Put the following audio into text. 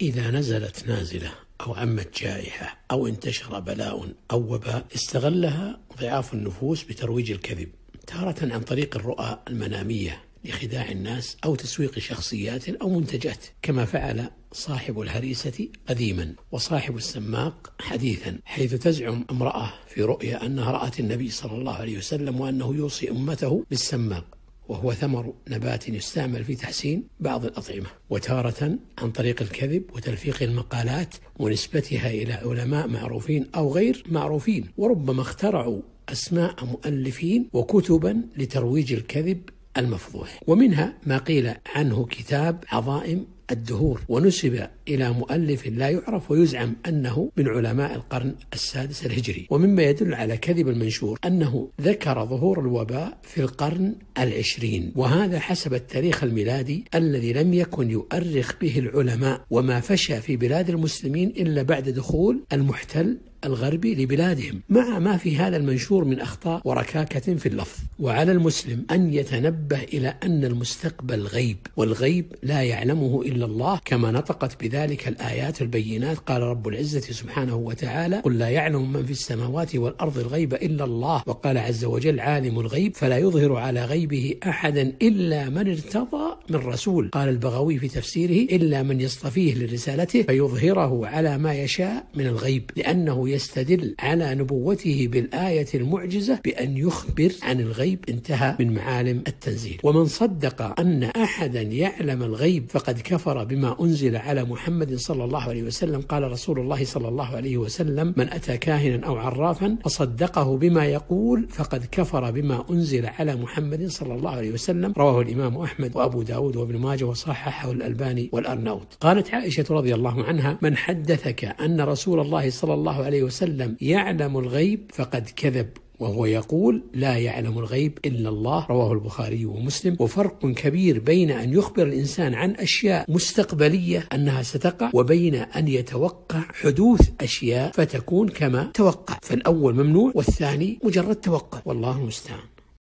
إذا نزلت نازلة أو عمت جائحة أو انتشر بلاء أو وباء استغلها ضعاف النفوس بترويج الكذب تارة عن طريق الرؤى المنامية لخداع الناس أو تسويق شخصيات أو منتجات كما فعل صاحب الهريسة قديما وصاحب السماق حديثا حيث تزعم امرأة في رؤيا أنها رأت النبي صلى الله عليه وسلم وأنه يوصي أمته بالسماق. وهو ثمر نبات يستعمل في تحسين بعض الأطعمة وتارة عن طريق الكذب وتلفيق المقالات ونسبتها إلى علماء معروفين أو غير معروفين وربما اخترعوا أسماء مؤلفين وكتبا لترويج الكذب المفضوح. ومنها ما قيل عنه كتاب عظائم الدهور ونسب إلى مؤلف لا يعرف ويزعم أنه من علماء القرن السادس الهجري. ومما يدل على كذب المنشور أنه ذكر ظهور الوباء في القرن العشرين وهذا حسب التاريخ الميلادي الذي لم يكن يؤرخ به العلماء وما فشى في بلاد المسلمين إلا بعد دخول المحتل الغربي لبلادهم. مع ما في هذا المنشور من أخطاء وركاكة في اللفظ. وعلى المسلم أن يتنبه إلى أن المستقبل غيب والغيب لا يعلمه إلا الله كما نطقت بذلك الآيات البينات. قال رب العزة سبحانه وتعالى قل لا يعلم من في السماوات والأرض الغيب إلا الله. وقال عز وجل عالم الغيب فلا يظهر على غيبه أحدا إلا من ارتضى من رسول قال البغوي في تفسيره إلا من يصطفيه لرسالته فيظهره على ما يشاء من الغيب لأنه يستدل على نبوته بالآية المعجزة بأن يخبر عن الغيب انتهى من معالم التنزيل. ومن صدق أن أحدا يعلم الغيب فقد كفر بما أنزل على محمد صلى الله عليه وسلم. قال رسول الله صلى الله عليه وسلم من أتى كاهنا أو عرافا فصدقه بما يقول فقد كفر بما أنزل على محمد صلى الله عليه وسلم رواه الإمام أحمد وأبو داود. وابن ماجه وصححه الألباني والأرناوط قالت عائشة رضي الله عنها من حدثك أن رسول الله صلى الله عليه وسلم يعلم الغيب فقد كذب وهو يقول لا يعلم الغيب إلا الله. رواه البخاري ومسلم. وفرق كبير بين أن يخبر الإنسان عن أشياء مستقبلية أنها ستقع وبين أن يتوقع حدوث أشياء فتكون كما توقع. فالأول ممنوع والثاني مجرد توقع. والله المستعان.